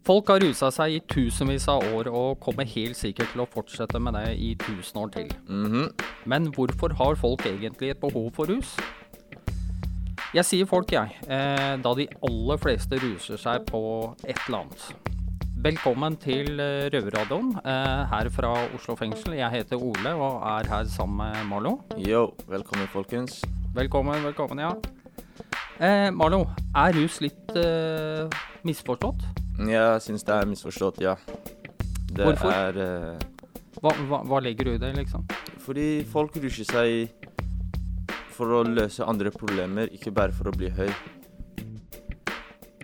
Folk har rusa seg i tusenvis av år og kommer helt sikkert til å fortsette med det i tusen år til. Men hvorfor har folk egentlig et behov for rus? Jeg sier folk, jeg, eh, da de aller fleste ruser seg på et eller annet. Velkommen til eh, Røverradioen eh, her fra Oslo fengsel. Jeg heter Ole og er her sammen med Marlo. Yo, velkommen folkens. Velkommen, velkommen, ja. Eh, Marlo, er rus litt eh, misforstått? Jeg syns det er misforstått, ja. Det Hvorfor? er uh, Hva, hva, hva legger du i det, liksom? fordi folk rusher seg for å løse andre problemer, ikke bare for å bli høy.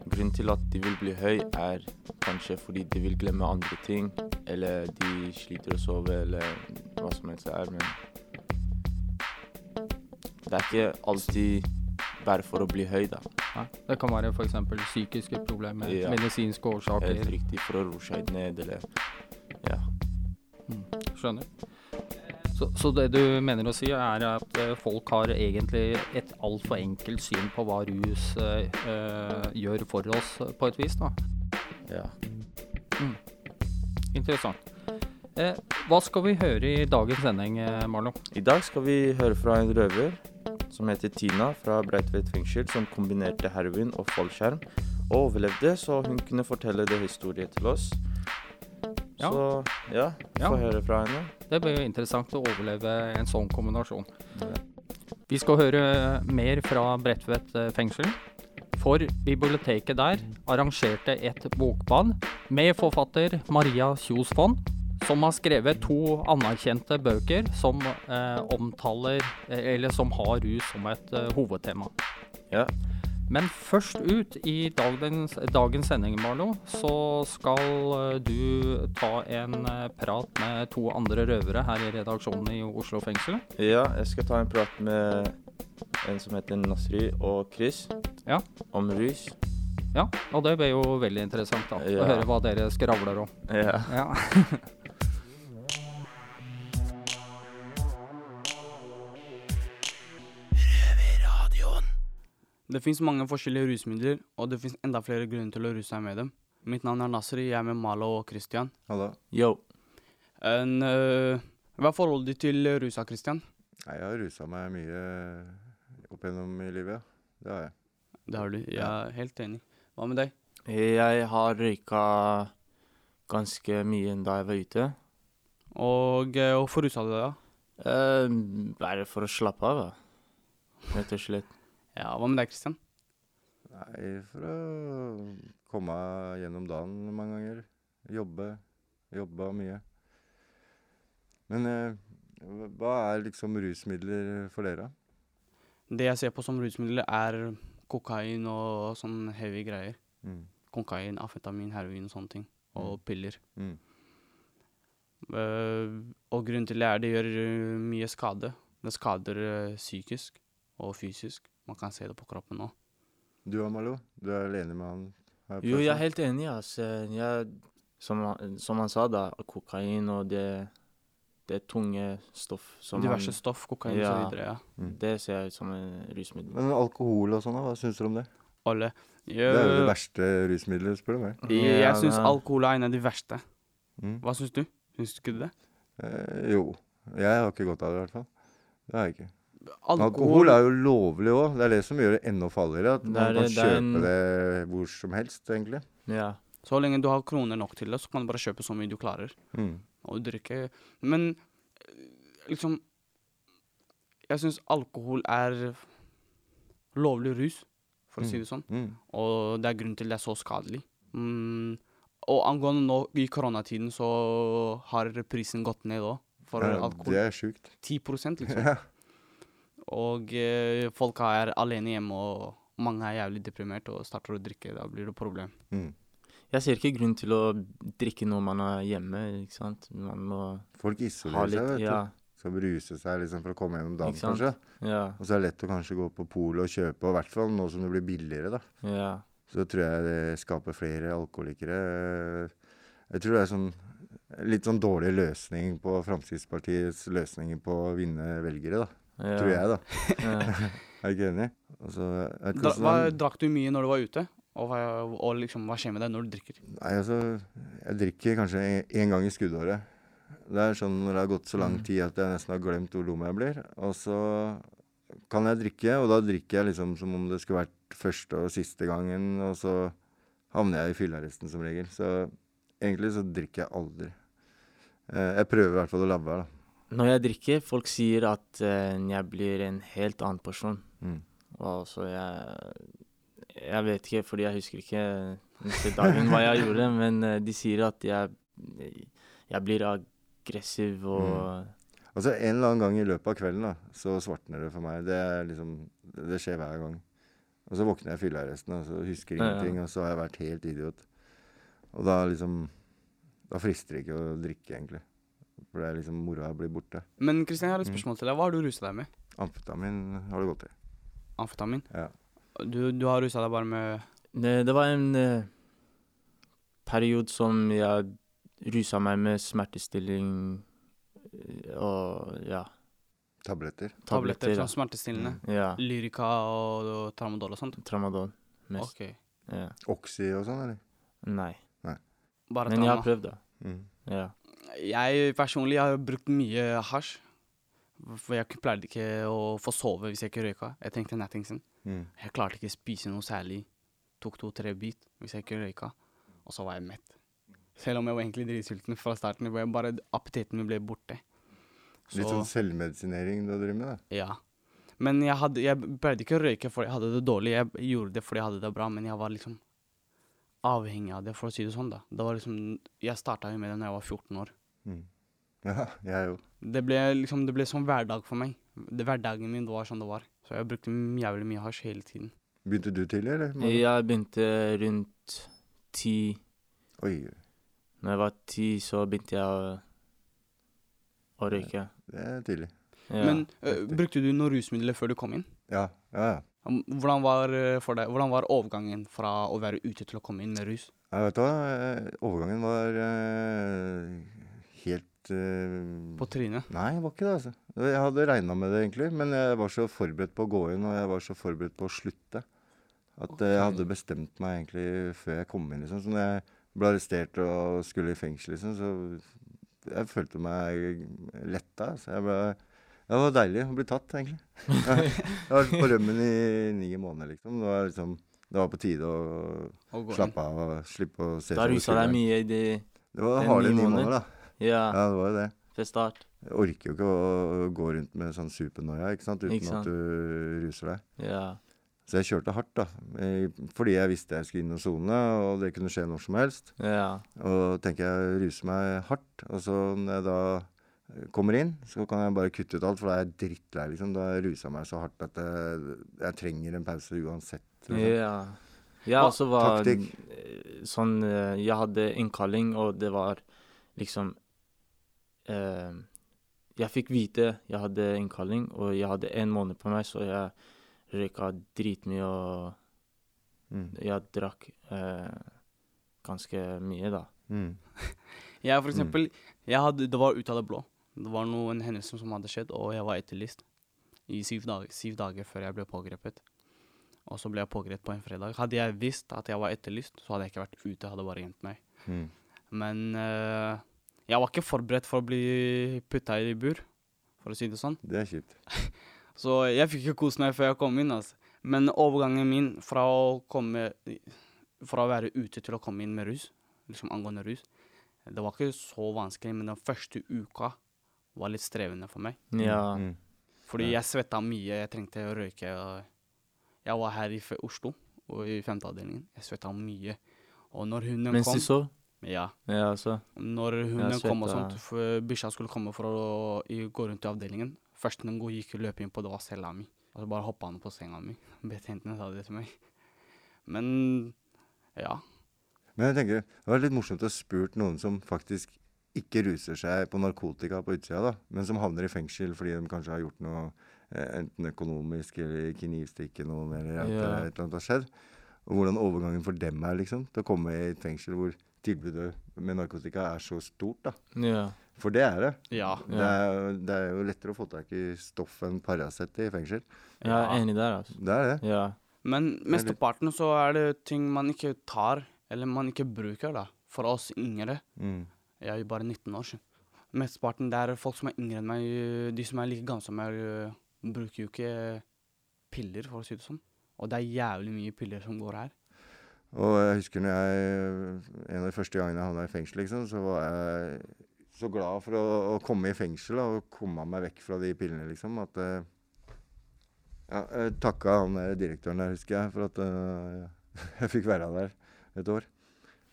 Grunnen til at de vil bli høy, er kanskje fordi de vil glemme andre ting, eller de sliter å sove, eller hva som helst det er, men Det er ikke alltid bare for å bli høy, da. Nei, det kan være f.eks. psykiske problemer, Ja. medisinske årsaker. Helt riktig for å roe seg ned, eller Ja. Skjønner. Så, så det du mener å si, er at eh, folk har egentlig et altfor enkelt syn på hva rus eh, eh, gjør for oss, på et vis, da. ja. Interessant. Eh, hva skal vi høre i dagens sending, eh, Marlo? I dag skal vi høre fra en røver som heter Tina fra Breitveit fengsel, som kombinerte heroin og fallskjerm og overlevde, så hun kunne fortelle det historien til oss. Ja. Så ja, Ja. få høre fra henne. Det blir jo interessant å overleve en sånn kombinasjon. Ja. Vi skal høre mer fra Bredtvet fengsel. For biblioteket der arrangerte et bokbad med forfatter Maria Kjos Fond, som har skrevet to anerkjente bøker som eh, omtaler eh, Eller som har rus som et eh, hovedtema. Ja. Men først ut i dagens, dagens sending, Marlo, så skal eh, du ta en eh, prat med to andre røvere her i redaksjonen i Oslo fengsel. ja, jeg skal ta en prat med en som heter Nasri og Chris Ja. om rus. Ja, og det blir jo veldig interessant da, Ja. å høre hva dere skravler om. Ja. Ja. Det fins mange forskjellige rusmidler, og det fins enda flere grunner til å ruse seg med dem. Mitt navn er Nasri, jeg er med Malo og Christian. Hallo. Yo. En, uh, hva er forholdet ditt til rusa, Christian? Nei, jeg har rusa meg mye opp gjennom i livet. ja. Det har jeg. Det har du. Jeg er helt enig. Hva med deg? Jeg har røyka ganske mye da jeg var ute. Og øh, hvorfor rusa du deg, da? Uh, bare for å slappe av, da. Rett og slett. Ja, hva med deg, Kristian? Nei, for å komme gjennom dagen mange ganger. Jobbe. Jobba mye. Men eh, hva er liksom rusmidler for dere? Det jeg ser på som rusmidler, er kokain og sånn heavy greier. Mm. Kokain, amfetamin, heroin og sånne ting. Og piller. Mm. Uh, og grunnen til det er det gjør mye skade. Det skader uh, psykisk og fysisk. Man kan se det på kroppen nå. Du og Malo, du er enig med han? her Jo, jeg er helt enig, altså. Jeg, som, som han sa, da, kokain og det, det tunge stoff som Diverse han, stoff, kokain Ja. og så videre. Ja. Mm. Det ser jeg ut som en rusmiddel. Men alkohol og sånn, hva syns dere om det? Alle. Det er jo det verste rusmiddelet, spør du meg. jeg, Ja, jeg syns alkohol er en av de verste. Mm. Hva syns du? Syns du ikke det? Eh, jo. Jeg har ikke godt av det, i hvert fall. Det har jeg ikke. Alkohol, Alkohol er jo lovlig òg. Det er det som gjør det enda farligere. At Det man kan kjøpe den, det hvor som helst, egentlig. Ja. Så lenge du har kroner nok til det, så kan du bare kjøpe så mye du klarer. Mm. Og drikke. Men øh, liksom Jeg syns alkohol er lovlig rus, for å si det sånn. Mm. Og det er grunnen til det er så skadelig. Mm. Og angående nå i koronatiden, så har prisen gått ned òg, for Ja, alkohol. Det er sjukt. 10 liksom. Ja. Og eh, folk er alene hjemme, og mange er jævlig deprimert og starter å drikke. Da blir det problem. Mm. Jeg ser ikke grunn til å drikke når man er hjemme, ikke sant. Man må Folk ha isolerer seg, vet Ja. skal bruse seg liksom for å komme gjennom dagen, kanskje. Ja. Og så er det lett å kanskje gå på polet og kjøpe, og i hvert fall nå som det blir billigere, da. Ja. Så tror jeg det skaper flere alkoholikere. Jeg tror det er sånn litt sånn dårlig løsning på Fremskrittspartiets løsninger på å vinne velgere, da. Ja. Tror jeg, da. Ja. Er du ikke enig? Altså, jeg Dra, hva, drakk du mye når du var ute? Og, hva, og liksom, hva skjer med deg når du drikker? Nei, altså Jeg drikker kanskje én gang i skuddåret. Det er sånn når det har gått så lang Mm. tid at jeg nesten har glemt hvor dum jeg blir. Og så kan jeg drikke, og da drikker jeg liksom som om det skulle vært første og siste gangen. Og så havner jeg i fyllearresten som regel. Så egentlig så drikker jeg aldri. Eh, Jeg prøver i hvert fall å la være, da. Når jeg drikker, folk sier at uh, jeg blir en helt annen person. Mm. Og så jeg Jeg vet ikke, fordi jeg husker ikke neste dagen hva jeg gjorde, men uh, de sier at jeg Jeg blir aggressiv og Altså En eller annen gang i løpet av kvelden da, så svartner det for meg. Det, er liksom, det skjer hver gang. Og så våkner jeg fyllearresten og så husker Ja, ja. ingenting, og så har jeg vært helt idiot. Og da liksom Da frister det ikke å drikke, egentlig. For det er liksom moroa blir borte. Men Kristian, jeg har et Mm. spørsmål til deg. Hva har du rusa deg med? Amfetamin har det gått i. Amfetamin? Ja. Du, du har rusa deg bare med det, det var en eh, periode som jeg rusa meg med smertestilling eh, og ja, Tabletter. tabletter, tabletter. ja. da. smertestillende? Ja. Lyrica og, og tramadol og sånt? Tramadol. Mest. Ok. Ja. Oxy og sånn, eller? Nei. Bare Men jeg har prøvd, da. Mm. Ja. Jeg personlig har brukt mye hasj. For jeg pleide ikke å få sove hvis jeg ikke røyka. Jeg trengte nattingsen. Mm. Jeg klarte ikke å spise noe særlig. Tok to-tre bit hvis jeg ikke røyka. Og så var jeg mett. Selv om jeg var egentlig dritsulten fra starten. Bare appetitten min ble borte. Litt sånn selvmedisinering du driver med, da. Ja. Men jeg, hadde, jeg pleide ikke å røyke fordi jeg hadde det dårlig. Jeg gjorde det fordi jeg hadde det bra, men jeg var liksom avhengig av det, for å si det sånn. da. Det var liksom, Jeg starta jo med det da jeg var 14 år. Mm. Ja, jeg òg. Det ble liksom, det ble sånn hverdag for meg. Det, hverdagen min var sånn det var. Så jeg brukte jævlig mye hasj hele tiden. Begynte du tidlig, eller? Man? Jeg begynte rundt ti Oi, Når jeg var ti, så begynte jeg å, å røyke. det er tidlig. Ja. Men uh, brukte du noen rusmidler før du kom inn? Ja, ja, ja. Hvordan var, for deg, hvordan var overgangen fra å være ute til å komme inn med rus? Jeg vet du hva, eh, overgangen var eh, helt eh, På trynet? Nei, det var ikke det, altså. Jeg hadde regna med det, egentlig. Men jeg var så forberedt på å gå inn, og jeg var så forberedt på å slutte. At okay. jeg hadde bestemt meg egentlig før jeg kom inn. liksom. Så når jeg ble arrestert og skulle i fengsel, liksom, så jeg følte meg letta. Altså. Jeg ble, det var deilig å bli tatt, egentlig. Jeg har vært på rømmen i ni måneder, liksom. Det var, liksom, det var på tide å Å gå inn? slappe av og slippe å se over rusa deg mye i de Det var harde ni ni måneder. måneder, da. Ja, Ja, det var jo det. fra start. Jeg orker jo ikke å gå rundt med sånn supernoia, ikke sant, uten Ikke sant. at du ruser deg. Ja. Så jeg kjørte hardt, da. Fordi jeg visste jeg skulle inn og sone, og det kunne skje når som helst. Ja. Og tenker jeg ruser meg hardt, og så når jeg da kommer inn, så kan jeg bare kutte ut alt, for da er jeg drittlei, liksom. Da har jeg rusa meg så hardt at jeg, jeg trenger en pause uansett. liksom. Ja. Jeg Hva- også var taktikk? sånn eh, Jeg hadde innkalling, og det var liksom Jeg fikk vite jeg hadde innkalling, og jeg hadde en måned på meg, så jeg røyka dritmye, og Mm. jeg drakk eh, ganske mye, da. Mm. Jeg for Mm. eksempel, jeg hadde, det var ut av det blå. Det var noen hendelser som hadde skjedd, og jeg var etterlyst i syv dager, syv dager før jeg ble pågrepet. Og så ble jeg pågrepet på en fredag. Hadde jeg visst at jeg var etterlyst, så hadde jeg ikke vært ute, jeg hadde bare gjemt meg. Mm. Men eh, jeg var ikke forberedt for å bli putta i bur, for å si det sånn. Det er kjipt. Så jeg fikk ikke kose meg før jeg kom inn. altså. Men overgangen min fra å komme Fra å være ute til å komme inn med rus, liksom angående rus, det var ikke så vanskelig, men den første uka var litt strevende for meg. Ja. Mm. Fordi jeg svetta mye, jeg trengte å røyke. og Jeg var her i Oslo, og i femteavdelingen. Jeg svetta mye. Og når hunden Mens kom du sov? Ja. Ja, altså. Når hunden kom og sånt, for bikkja skulle komme for å gå rundt i avdelingen Først den hun gikk løp inn på, det var cella mi. Og så bare hoppa han på senga mi. Betjentene sa det til meg. Men ja. Men jeg tenker, det var litt morsomt å spurt noen som faktisk ikke ruser seg på narkotika på utsida, da, men som havner i fengsel fordi de kanskje har gjort noe eh, enten økonomisk eller knivstikke noen, eller at Ja. et eller annet har skjedd. Og hvordan overgangen for dem er, liksom, til å komme i et fengsel hvor tilbudet med narkotika er så stort, da. Ja. For det er det. Ja. Det, er, det er jo lettere å få tak i stoff enn Paracet i fengsel. Jeg er enig der, altså. Det er det. Ja. Men mesteparten så er det ting man ikke tar, eller man ikke bruker, da. For oss yngre. Mm. Jeg er jo bare 19 år siden. Mesteparten det er folk som er yngre enn meg. De som er like gamle som meg, bruker jo ikke piller, for å si det sånn. Og det er jævlig mye piller som går her. Og jeg husker når jeg En av de første gangene jeg havna i fengsel, liksom, så var jeg så glad for å, å komme i fengsel og komme meg vekk fra de pillene, liksom. At eh, Ja, jeg takka han der direktøren der, husker jeg, for at uh, jeg fikk være der et år.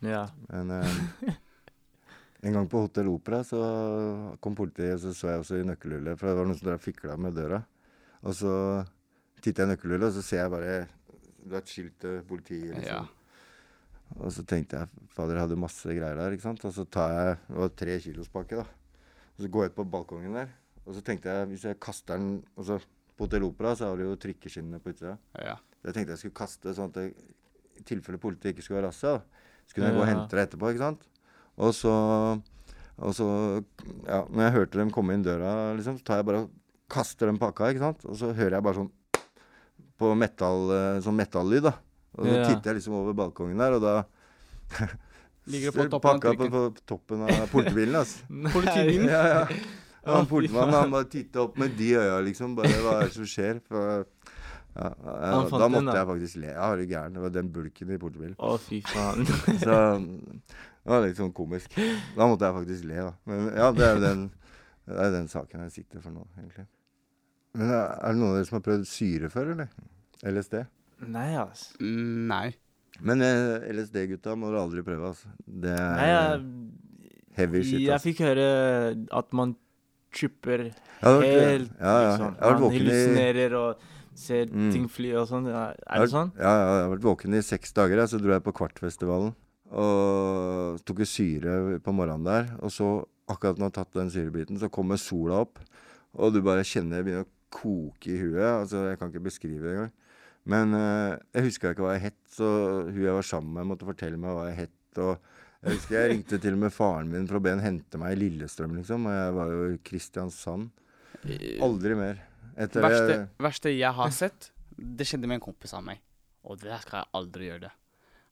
Ja. Men uh, en gang på Hotell Opera så kom politiet, og så så jeg også i nøkkelhullet, for det var noen som drev fikla med døra. Og så titter jeg i nøkkelhullet, og så ser jeg bare Det er et skilt til politiet. liksom. Ja. Og så tenkte jeg fader, jeg hadde masse greier der. ikke sant? Og så tar jeg Det var tre kilos pakke, da. Og så går jeg ut på balkongen der. Og så tenkte jeg hvis jeg kaster den og så På Hotell Opera så har de jo trikkeskinnene på utsida. Ja. Jeg tenkte jeg skulle kaste sånn at det, i tilfelle politiet ikke skulle være da. Så kunne jeg gå og hente det etterpå, ikke sant. Og så Og så Ja, når jeg hørte dem komme inn døra, liksom, så tar jeg bare og kaster den pakka, ikke sant. Og så hører jeg bare sånn på metall, eh, sånn metallyd, da. Og så Ja. titter jeg liksom over balkongen der, og da Ligger det på toppen av pakka på, på toppen av politibilen, altså. Politibilen? ja, ja. Og han politimannen han bare titta opp med de øya, liksom. Bare hva er det som skjer? For, ja, ja, da måtte den, da. jeg faktisk le. Ja, er du gæren? Det var den bulken i politibilen. Å, fy faen. Så det var litt sånn komisk. Da måtte jeg faktisk le, da. Men ja, det er jo den, det er den saken jeg sitter for nå, egentlig. Men er er det noen av dere som har prøvd syre før, eller? LSD? Nei, altså. Mm, Nei. Men eh, LSD-gutta må du aldri prøve, altså. Det er Nei, jeg, heavy shit. jeg Altså. fikk høre at man tripper helt, vært- helt, ja, ja. liksom. Man hallusinerer og ser Mm. ting fly og sånn. Er er har- det sånn? Ja, ja, jeg har vært våken i seks dager. Så dro jeg på Kvartfestivalen. Og tok jo syre på morgenen der. Og så, akkurat når jeg har tatt den syrebiten, så kommer sola opp. Og du bare kjenner det begynner å koke i huet. Altså, jeg kan ikke beskrive det engang. Men uh, jeg huska ikke hva jeg het, så hun jeg var sammen med, måtte fortelle meg hva jeg het. Og jeg husker jeg ringte til og med faren min for å be han hente meg i Lillestrøm, liksom. Og jeg var jo i Kristiansand. Aldri mer. Etter verste, det verste jeg har sett, det skjedde med en kompis av meg. Og det der skal jeg aldri gjøre det.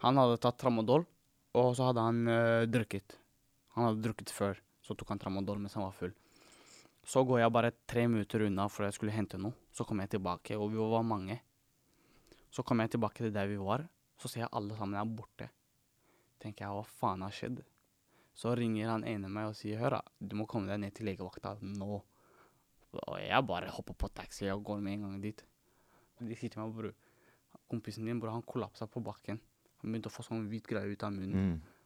Han hadde tatt tramadol, og så hadde han øh, drukket. Han hadde drukket før, så tok han tramadol mens han var full. Så går jeg bare tre minutter unna for jeg skulle hente noe. Så kommer jeg tilbake, og vi var mange. Så kommer jeg tilbake til der vi var, så ser jeg alle sammen er borte. Tenker jeg, hva faen har skjedd? Så ringer han ene meg og sier, hør da, du må komme deg ned til legevakta nå. Og jeg bare hopper på taxi og går med en gang dit. De sier til meg, bror, kompisen din, bror, han kollapsa på bakken. Han begynte å få sånn hvit greie ut av munnen. mm.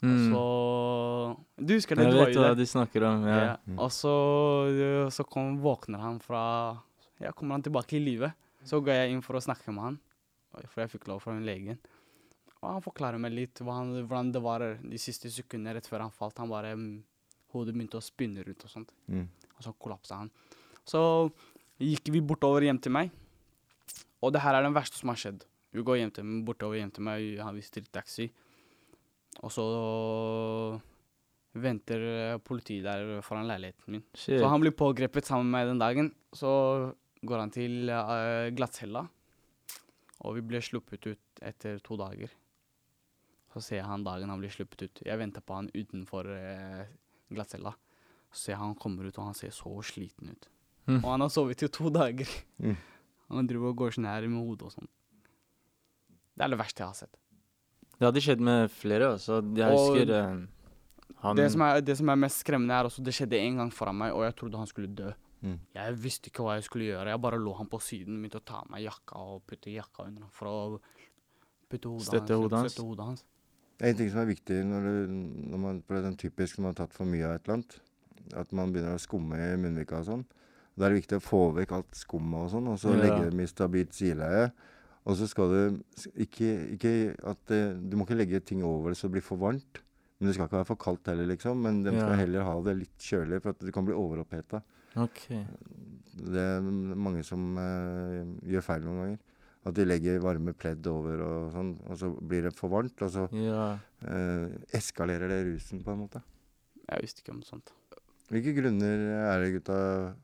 Mm. så Du husker det, Jeg vet hva de snakker om. Ja. Ja. Og så, så kom, våkner han fra Ja, kommer han tilbake i live. Så går jeg inn for å snakke med han, for jeg fikk lov fra legen. Og han forklarer meg litt han, hvordan det var de siste sekundene rett før han falt. Han bare mm, Hodet begynte å spinne rundt og sånt. Mm. Og så kollapsa han. Så gikk vi bortover hjem til meg. Og det her er den verste som har skjedd. Vi går hjem til, bortover hjem til meg, han viser til taxi. Og så venter eh, politiet der foran leiligheten min. Shit. Så han blir pågrepet sammen med meg den dagen. Så går han til uh, Glattcella, og vi ble sluppet ut etter to dager. Så ser jeg han dagen han blir sluppet ut. Jeg venter på han utenfor eh, Glattcella. Så ser jeg han kommer ut, og han ser så sliten ut. Mm. Og han har sovet i to dager. Mm. Han driver og går sånn her med hodet og sånn. Det er det verste jeg har sett. Det hadde skjedd med flere, så jeg Og husker eh, han Det som, er, det som er mest skremmende, er også det skjedde en gang foran meg, og jeg trodde han skulle dø. Mm. Jeg visste ikke hva jeg skulle gjøre. Jeg bare lå han på siden, begynte å ta av meg jakka og putte jakka under ham for å putte hodet Støtte hans. hodet hans. Støtte hodet hans. Det er en ting som er viktig når, du, når man det er den typisk når man har tatt for mye av et eller annet. At man begynner å skumme i munnvika og sånn. Da er det viktig å få vekk alt skummet og sånn, og så Ja. legge dem i stabilt sileie. Og så skal du ikke, ikke at det, Du må ikke legge ting over det så det blir for varmt. Men det skal ikke være for kaldt heller, liksom. Men de skal Ja. heller ha det litt kjølig, for at du kan bli overoppheta. OK. Det er mange som uh, gjør feil noen ganger. At de legger varme pledd over og sånn, og så blir det for varmt. Og så Ja. uh, eskalerer det rusen, på en måte. Jeg visste ikke om sånt. Hvilke grunner er det, gutta,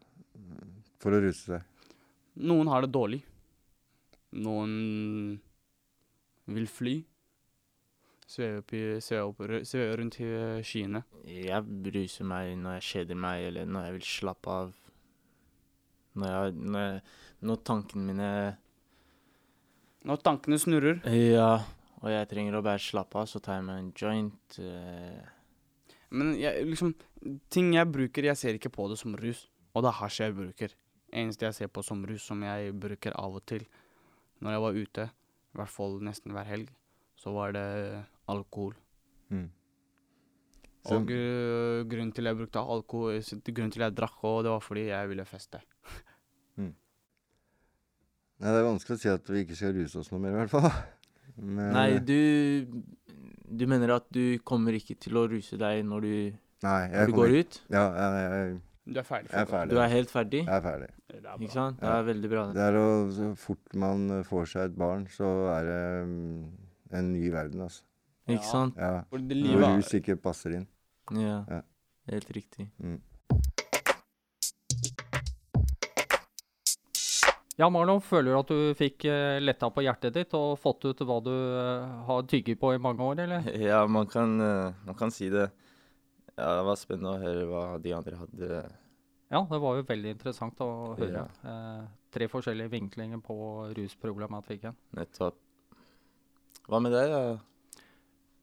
for å ruse seg? Noen har det dårlig. Noen vil fly. Sveve, opp i, sveve, opp, sveve rundt i skyene. Jeg bruser meg når jeg kjeder meg, eller når jeg vil slappe av. Når, jeg, når, jeg, når tankene mine Når tankene snurrer. Ja, og jeg trenger å bare slappe av, så tar jeg meg en joint. eh, Men jeg, liksom, ting jeg bruker, jeg ser ikke på det som rus. Og det er hasj jeg bruker. Eneste jeg ser på som rus, som jeg bruker av og til når jeg var ute, i hvert fall nesten hver helg, så var det alkohol. Mm. Så, Og uh, grunnen til jeg brukte alkohol, grunnen til jeg drakk òg, det var fordi jeg ville feste. nei, det er vanskelig å si at vi ikke skal ruse oss noe mer, i hvert fall. Men, Nei, eh, du Du mener at du kommer ikke til å ruse deg når du, nei, når jeg du går ut? Ja, jeg, jeg, Du er ferdig? jeg er ferdig. Du er helt ferdig? Jeg er ferdig. Det er Ikke sant? Det Ja. er veldig bra. Det er å, så fort man får seg et barn, så er det mm, en ny verden, altså. Ikke Ja. sant? Ja. Hvor rus ikke passer inn. Ja. Ja. Helt riktig. Mm. Ja, Marlon, føler du at du fikk eh, letta på hjertet ditt og fått ut hva du eh, har tygget på i mange år, eller? Ja, man kan, eh, man kan si det. Ja, det var spennende å høre hva de andre hadde. Ja, det var jo veldig interessant å høre. Ja. Eh, tre forskjellige vinklinger på rusproblematikken. Nettopp. Hva med deg, da?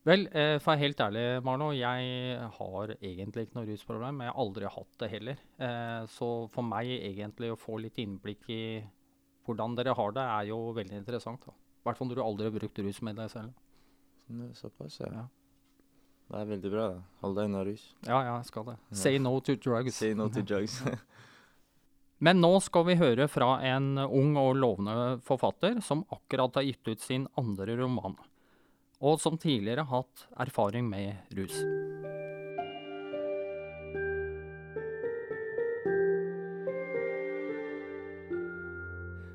Vel, eh, for å være helt ærlig, Marlo, jeg har egentlig ikke noe rusproblem. Jeg har aldri hatt det heller. Eh, så for meg egentlig å få litt innblikk i hvordan dere har det, er jo veldig interessant. I hvert fall når du aldri har brukt rusmidler selv. deg selv. Såpass, ja. Ja. Det er veldig bra. da. Hold deg unna rus. Ja, ja, jeg skal det. Ja. Say no to drugs. Say no to drugs. Men nå skal vi høre fra en ung og lovende forfatter som akkurat har gitt ut sin andre roman, og som tidligere hatt erfaring med rus.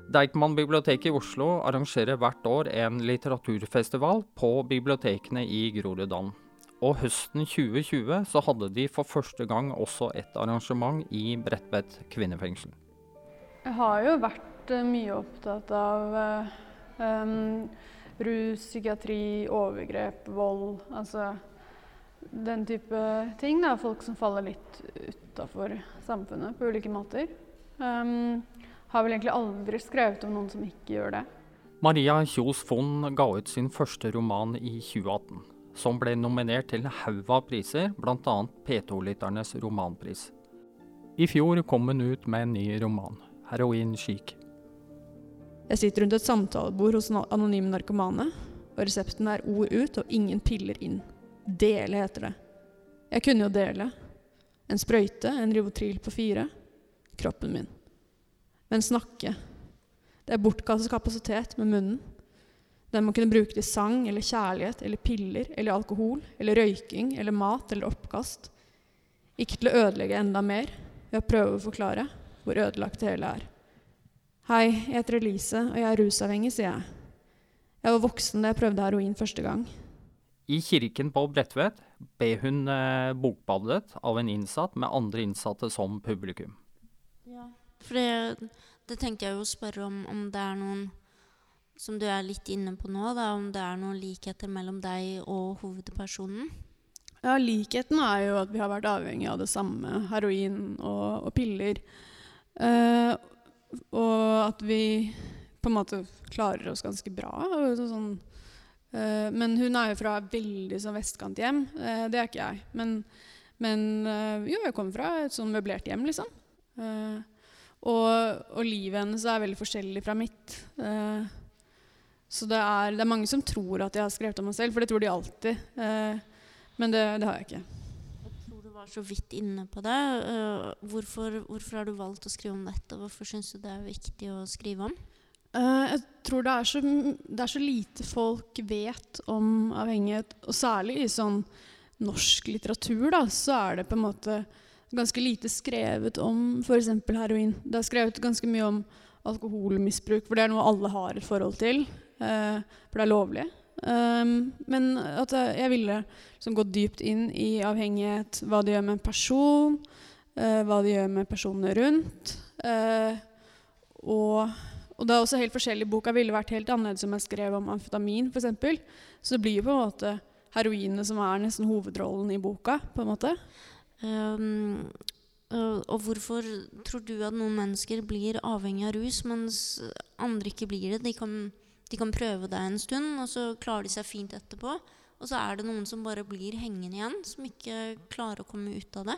Deichman-biblioteket i Oslo arrangerer hvert år en litteraturfestival på bibliotekene i Groruddalen. Og høsten 2020 så hadde de for første gang også et arrangement i Bredtvet kvinnefengsel. Jeg har jo vært eh, mye opptatt av em, rus, psykiatri, overgrep, vold. Altså den type ting. Da. Folk som faller litt utafor samfunnet på ulike måter. Um, har vel egentlig aldri skrevet om noen som ikke gjør det. Maria Kjos Fonn ga ut sin første roman i 2018, som ble nominert til haug av priser, bl.a. P2-lytternes romanpris. I fjor kom hun ut med en ny roman, 'Heroin chic'. Jeg sitter rundt et samtalebord hos anonyme narkomane, og resepten er ord ut og ingen piller inn. Dele heter det. Jeg kunne jo dele. En sprøyte, en Rivotril på fire. Kroppen min. Men snakke. Det er bortkastet kapasitet med munnen. Den må kunne bruke til sang eller kjærlighet eller piller eller alkohol eller røyking eller mat eller oppkast. Ikke til å ødelegge enda mer ved å prøve å forklare hvor ødelagt det hele er. Hei, jeg heter Elise, og jeg er rusavhengig, sier jeg. Jeg var voksen da jeg prøvde heroin første gang. I kirken på Bredtvet ble hun eh, bokbadet av en innsatt med andre innsatte som publikum. Ja, for det, det tenkte jeg jo å spørre om, om det er noen Som du er litt inne på nå, da, om det er noen likheter mellom deg og hovedpersonen. Ja, Likheten er jo at vi har vært avhengig av det samme, heroin og, og piller. Eh, og at vi på en måte klarer oss ganske bra. Sånn, eh, men hun er jo fra veldig sånn vestkanthjem. Uh, det er ikke jeg. Men, men eh, jo, jeg kommer fra et sånn møblert hjem, liksom. Eh, og, og livet hennes er veldig forskjellig fra mitt. Eh, så det er, det er mange som tror at jeg har skrevet om meg selv, for det tror de alltid. Eh, men det, det har jeg ikke. Var så vidt inne på det. Eh, hvorfor, hvorfor har du valgt å skrive om dette? Hvorfor syns du det er viktig å skrive om? Uh, jeg tror det er, så, det er så lite folk vet om avhengighet, og særlig i sånn norsk litteratur, da, så er det på en måte ganske lite skrevet om f.eks. heroin. Det er skrevet ganske mye om alkoholmisbruk, for det er noe alle har et forhold til. Uh, for det er lovlig. Um, men at jeg ville liksom gå dypt inn i avhengighet, hva det gjør med en person, uh, hva det gjør med personene rundt. Uh, og, og, det er også helt forskjellig. Boka ville vært helt annerledes om jeg skrev om amfetamin, f.eks. Så det blir jo på en måte heroinet som er nesten hovedrollen i boka. på en måte. Um, og hvorfor tror du at noen mennesker blir avhengig av rus, mens andre ikke blir det? De kan, de kan prøve det en stund, og så klarer de seg fint etterpå. Og så er det noen som bare blir hengende igjen, som ikke klarer å komme ut av det.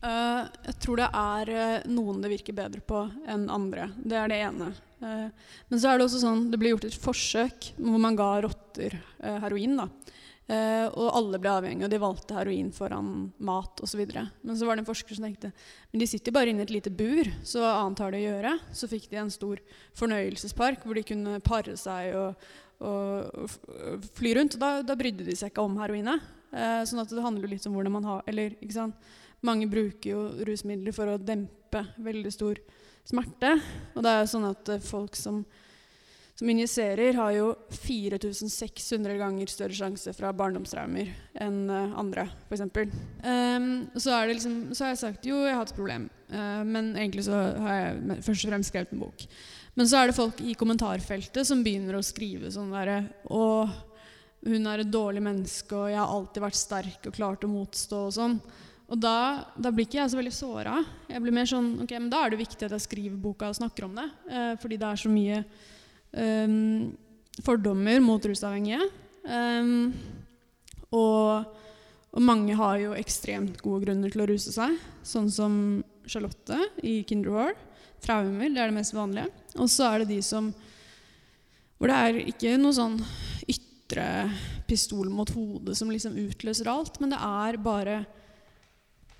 Uh, jeg tror det er uh, noen det virker bedre på enn andre. Det er det ene. Uh, men så er det også sånn det ble gjort et forsøk hvor man ga rotter heroin. da. Og alle ble avhengige, og de valgte heroin foran mat osv. Men så var det en forsker som tenkte men de sitter bare inne i et lite bur, så annet har de å gjøre? Så fikk de en stor fornøyelsespark hvor de kunne pare seg og, og, fly rundt. Da, da, brydde de seg ikke om heroinet. sånn at det handler litt om hvordan man har Eller, ikke sant mange bruker jo rusmidler for å dempe veldig stor smerte. Og det er jo sånn at eh, folk som, som injiserer, har jo 4600 ganger større sjanse fra barndomstraumer enn uh, andre, f.eks. Um, så, er det liksom, så har jeg sagt jo, jeg har et problem, uh, men egentlig så har jeg først og fremst skrevet en bok. Men så er det folk i kommentarfeltet som begynner å skrive sånn derre Å, hun er et dårlig menneske, og jeg har alltid vært sterk og klart å motstå og sånn. Og da, da, blir ikke jeg så veldig såra. Jeg blir mer sånn ok, men Da er det viktig at jeg skriver boka og snakker om det. uh, fordi det er så mye um, fordommer mot rusavhengige. Um, og, og, mange har jo ekstremt gode grunner til å ruse seg. Sånn som Charlotte i Kinderhår. Traumer, det er det mest vanlige. Og så er det de som Hvor det er ikke noe sånn ytre pistol mot hodet som liksom utløser alt, men det er bare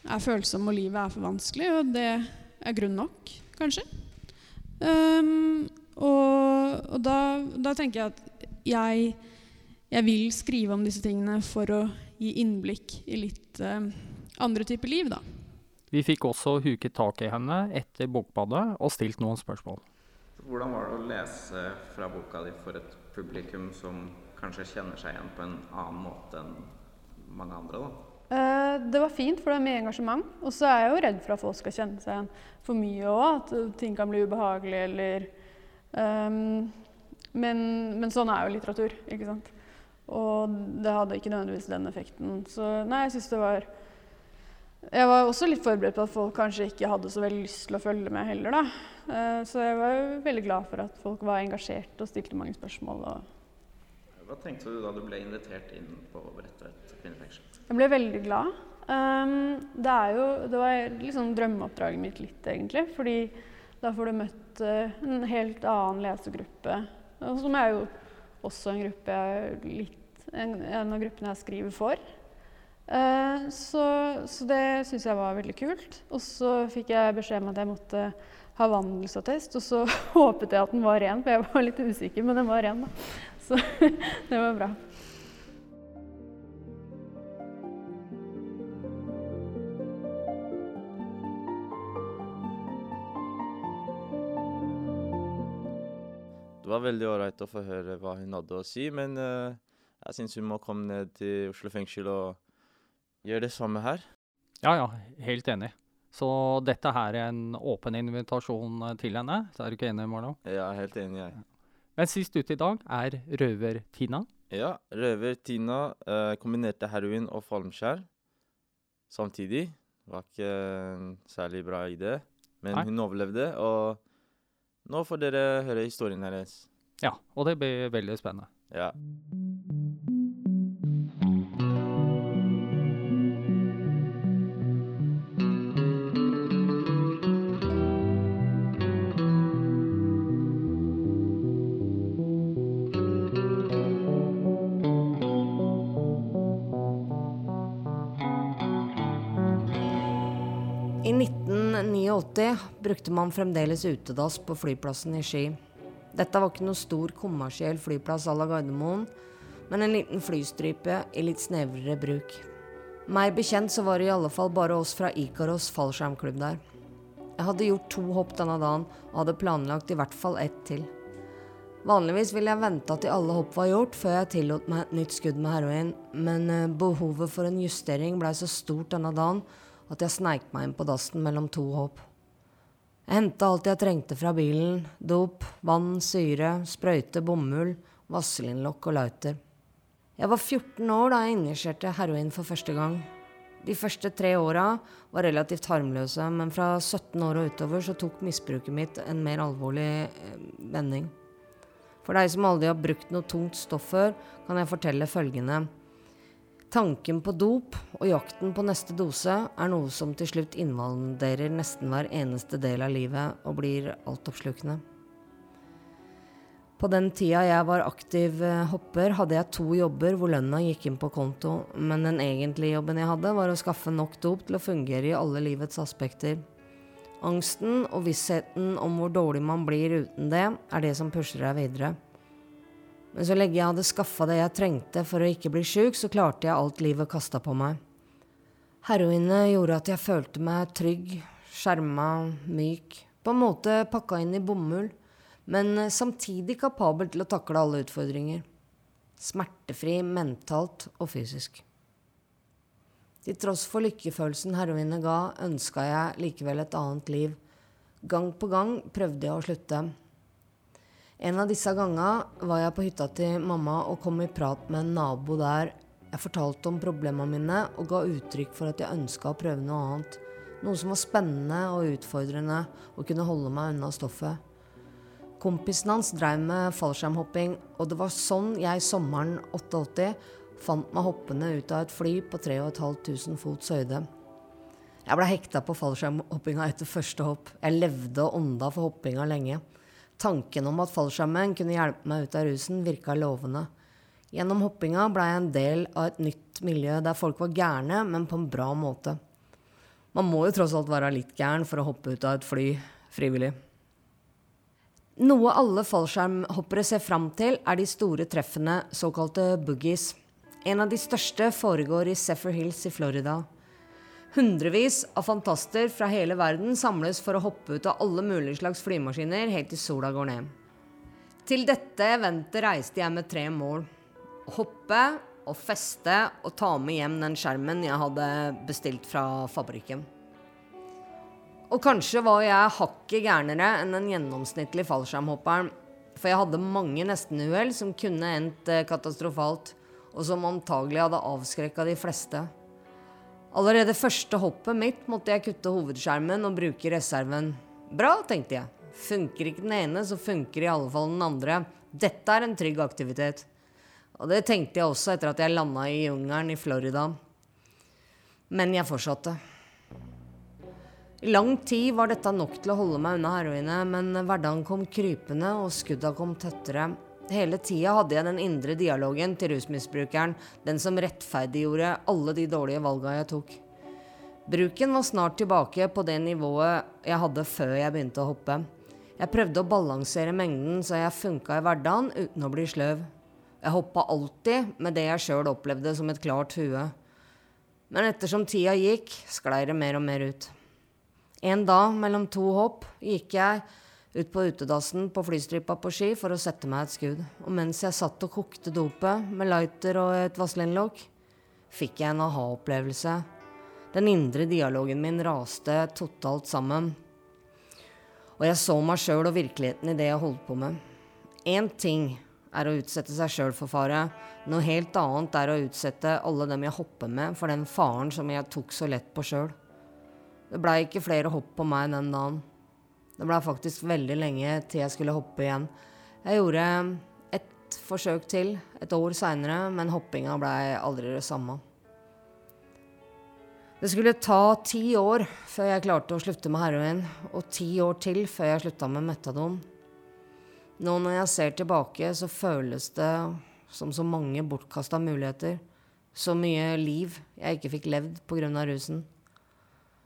er følsom og livet er for vanskelig, og det er grunn nok, kanskje. Um, og, og da, da, tenker jeg at jeg, jeg, vil skrive om disse tingene for å gi innblikk i litt uh, andre typer liv, da. Vi fikk også huket tak i henne etter Bokbadet og stilt noen spørsmål. Hvordan var det å lese fra boka di for et publikum som kanskje kjenner seg igjen på en annen måte enn mange andre? da? Eh, det var fint, for det er mye engasjement. Og så er jeg jo redd for at folk skal kjenne seg igjen for mye òg. At ting kan bli ubehagelig eller um, men, men, sånn er jo litteratur, ikke sant. Og det hadde ikke nødvendigvis den effekten. Så nei, jeg syns det var Jeg var også litt forberedt på at folk kanskje ikke hadde så veldig lyst til å følge med heller, da. Uh, så jeg var jo veldig glad for at folk var engasjert og stilte mange spørsmål. Hva tenkte du da du ble invitert inn på Bredtvet kvinnefengsel? Jeg ble veldig glad. Um, det, jo, det var liksom drømmeoppdraget mitt litt, egentlig. Fordi da får du møtt uh, en helt annen lesegruppe. Som er jo også en gruppe litt, en, av gruppene jeg skriver for. Uh, så, så, det syns jeg var veldig kult. Og så fikk jeg beskjed om at jeg måtte ha vandelsattest, og så håpet jeg at den var ren, for jeg var litt usikker, men den var ren, da. Så det var bra. Var veldig ålreit å få høre hva hun hadde å si, men uh, jeg syns hun må komme ned til Oslo fengsel og gjøre det samme her. Ja, ja, helt enig. Så dette her er en åpen invitasjon til henne. Så er du ikke enig, Marlo? Ja, helt enig, jeg. Men sist ute i dag er Røver-Tina. Ja, Røver-Tina uh, kombinerte heroin og falmskjær samtidig. Det var ikke en særlig bra idé, men Nei. hun overlevde. og nå får dere høre historien hennes. Ja, og det blir veldig spennende. Ja. I 1989 brukte man fremdeles utedass på flyplassen i Ski. Dette var ikke noe stor kommersiell flyplass à la Gardermoen, men en liten flystripe i litt snevrere bruk. Meg bekjent så var det i alle fall bare oss fra Ikaros fallskjermklubb der. Jeg hadde gjort to hopp denne dagen og hadde planlagt i hvert fall ett til. Vanligvis ville jeg venta til alle hopp var gjort før jeg tillot meg et nytt skudd med heroin, men eh, behovet for en justering blei så stort denne dagen at jeg sneik meg inn på dassen mellom to hopp. Jeg henta alt jeg trengte fra bilen. Dop, vann, syre, sprøyte, bomull, vaselinlokk og lighter. Jeg var 14 år da jeg injiserte heroin for første gang. De første tre åra var relativt harmløse, men fra 17 år og utover så tok misbruket mitt en mer alvorlig eh, vending. For deg som aldri har brukt noe tungt stoff før, kan jeg fortelle følgende. Tanken på dop og jakten på neste dose er noe som til slutt invaderer nesten hver eneste del av livet og blir altoppslukende. På den tida jeg var aktiv eh, hopper, hadde jeg to jobber hvor lønna gikk inn på konto, men den egentlige jobben jeg hadde, var å skaffe nok dop til å fungere i alle livets aspekter. Angsten og vissheten om hvor dårlig man blir uten det, er det som pusher deg videre. Men så lenge jeg hadde skaffa det jeg trengte for å ikke bli sjuk, så klarte jeg alt livet kasta på meg. Heroinet gjorde at jeg følte meg trygg, skjerma, myk, på en måte pakka inn i bomull, men samtidig kapabel til å takle alle utfordringer. Smertefri mentalt og fysisk. Til tross for lykkefølelsen heroinet ga, ønska jeg likevel et annet liv. Gang på gang prøvde jeg å slutte. En av disse gangene var jeg på hytta til mamma og kom i prat med en nabo der. Jeg fortalte om problemene mine og ga uttrykk for at jeg ønska å prøve noe annet. Noe som var spennende og utfordrende og kunne holde meg unna stoffet. Kompisen hans drev med fallskjermhopping, og det var sånn jeg sommeren 88 fant meg hoppende ut av et fly på 3500 fots høyde. Jeg ble hekta på fallskjermhoppinga etter første hopp. Jeg levde og ånda for hoppinga lenge. Tanken om at fallskjermen kunne hjelpe meg ut av rusen, virka lovende. Gjennom hoppinga blei jeg en del av et nytt miljø der folk var gærne, men på en bra måte. Man må jo tross alt være litt gæren for å hoppe ut av et fly frivillig. Noe alle fallskjermhoppere ser fram til, er de store treffene, såkalte boogies. En av de største foregår i Seffer Hills i Florida. Hundrevis av fantaster fra hele verden samles for å hoppe ut av alle mulige slags flymaskiner helt til sola går ned. Til dette eventet reiste jeg med tre mål. Å Hoppe og feste og ta med hjem den skjermen jeg hadde bestilt fra fabrikken. Og kanskje var jeg hakket gærnere enn den gjennomsnittlige fallskjermhopperen. For jeg hadde mange nestenuhell som kunne endt eh, katastrofalt, og som antagelig hadde avskrekka de fleste. Allerede første hoppet mitt måtte jeg kutte hovedskjermen og bruke reserven. Bra, tenkte jeg. Funker ikke den ene, så funker i alle fall den andre. Dette er en trygg aktivitet. Og det tenkte jeg også etter at jeg landa i jungelen i Florida. Men jeg fortsatte. I lang tid var dette nok til å holde meg unna heroinet, men hverdagen kom krypende, og skudda kom tettere. Hele tida hadde jeg den indre dialogen til rusmisbrukeren, den som rettferdiggjorde alle de dårlige valga jeg tok. Bruken var snart tilbake på det nivået jeg hadde før jeg begynte å hoppe. Jeg prøvde å balansere mengden så jeg funka i hverdagen uten å bli sløv. Jeg hoppa alltid med det jeg sjøl opplevde som et klart hue. Men ettersom tida gikk, sklei det mer og mer ut. En dag mellom to hopp gikk jeg ut på utedassen på flystripa på Ski for å sette meg et skudd. Og mens jeg satt og kokte dopet med lighter og et vaselinlokk, fikk jeg en aha-opplevelse. Den indre dialogen min raste totalt sammen. Og jeg så meg sjøl og virkeligheten i det jeg holdt på med. Én ting er å utsette seg sjøl for fare. Noe helt annet er å utsette alle dem jeg hopper med, for den faren som jeg tok så lett på sjøl. Det blei ikke flere hopp på meg den dagen. Det ble faktisk veldig lenge til jeg skulle hoppe igjen. Jeg gjorde et forsøk til et år seinere, men hoppinga blei aldri det samme. Det skulle ta ti år før jeg klarte å slutte med heroin, og ti år til før jeg slutta med metadon. Nå når jeg ser tilbake, så føles det som så mange bortkasta muligheter. Så mye liv jeg ikke fikk levd pga. rusen.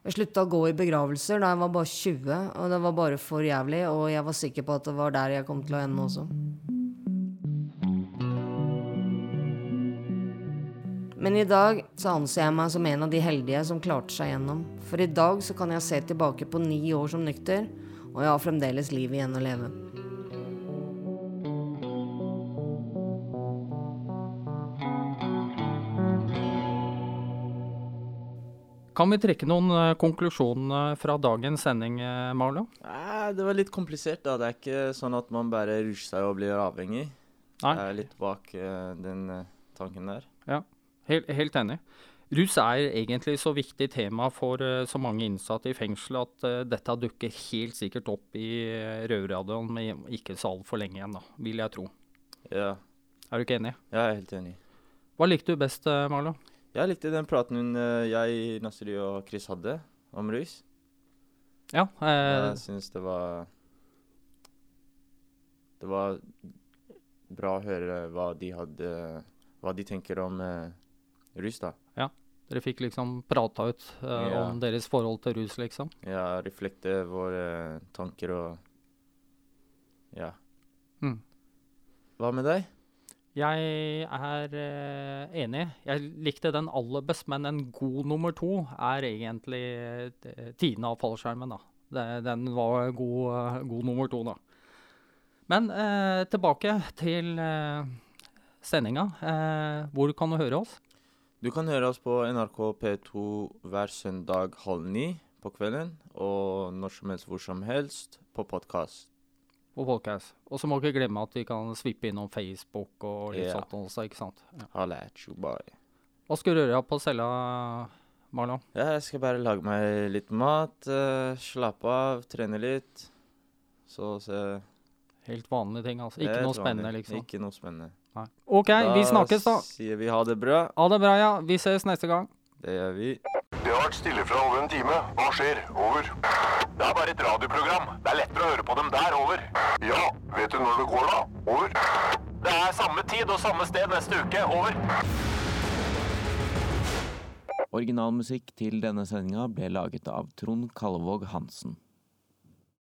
Jeg slutta å gå i begravelser da jeg var bare 20, og det var bare for jævlig, og jeg var sikker på at det var der jeg kom til å ende også. Men i dag så anser jeg meg som en av de heldige som klarte seg gjennom. For i dag så kan jeg se tilbake på ni år som nykter, og jeg har fremdeles livet igjen å leve. Kan vi trekke noen eh, konklusjoner fra dagens sending, eh, Marlo? Nei, det var litt komplisert, da. Det er ikke sånn at man bare rusher seg og blir avhengig. Nei. Jeg er litt bak eh, den tanken der. Ja, helt, helt enig. Rus er egentlig så viktig tema for så mange innsatte i fengsel at dette dukker helt sikkert opp i Røverradioen med ikke så altfor lenge igjen, da, vil jeg tro. Ja, Er du ikke enig? jeg er helt enig. Hva likte du best, Marlo? Jeg likte den praten hun, eh, jeg, Nasri og Chris hadde om rus. Ja, eh, Jeg syns det var Det var bra å høre hva de hadde Hva de tenker om eh, rus, da. Ja. dere fikk liksom prata ut eh, Ja. om deres forhold til rus, liksom. Ja, reflekte våre tanker og Ja. Mm. Hva med deg? Jeg er eh, enig. Jeg likte den aller best, men en god nummer to er egentlig eh, av fallskjermen. da. Det, den var god, uh, god nummer to, da. Men eh, tilbake til eh, sendinga. Eh, hvor kan du høre oss? Du kan høre oss på NRK P2 hver søndag halv ni på kvelden, og når som helst hvor som helst på podkast. På podcast. Og så må ikke glemme at vi kan svippe innom Facebook og litt Ja. sånt også, ikke sant? Ja. Halla at you, boy. Hva skal du gjøre på cella, Marlon? Ja, jeg skal bare lage meg litt mat, uh, slappe av, trene litt. Så se Helt vanlige ting, altså. Ikke noe spennende, vanlig. liksom. Ikke noe spennende. Nei. OK, vi snakkes, da. sier vi ha det bra. Ha det bra, ja. Vi ses neste gang. Det gjør vi. Det har vært stille fra over en time. Hva skjer? Over. Det er bare et radioprogram. Det er lettere å høre på dem der. Over. Ja, vet du når det går, da? Over. Det er samme tid og samme sted neste uke. Over. Originalmusikk til denne sendinga ble laget av Trond Kallevåg Hansen.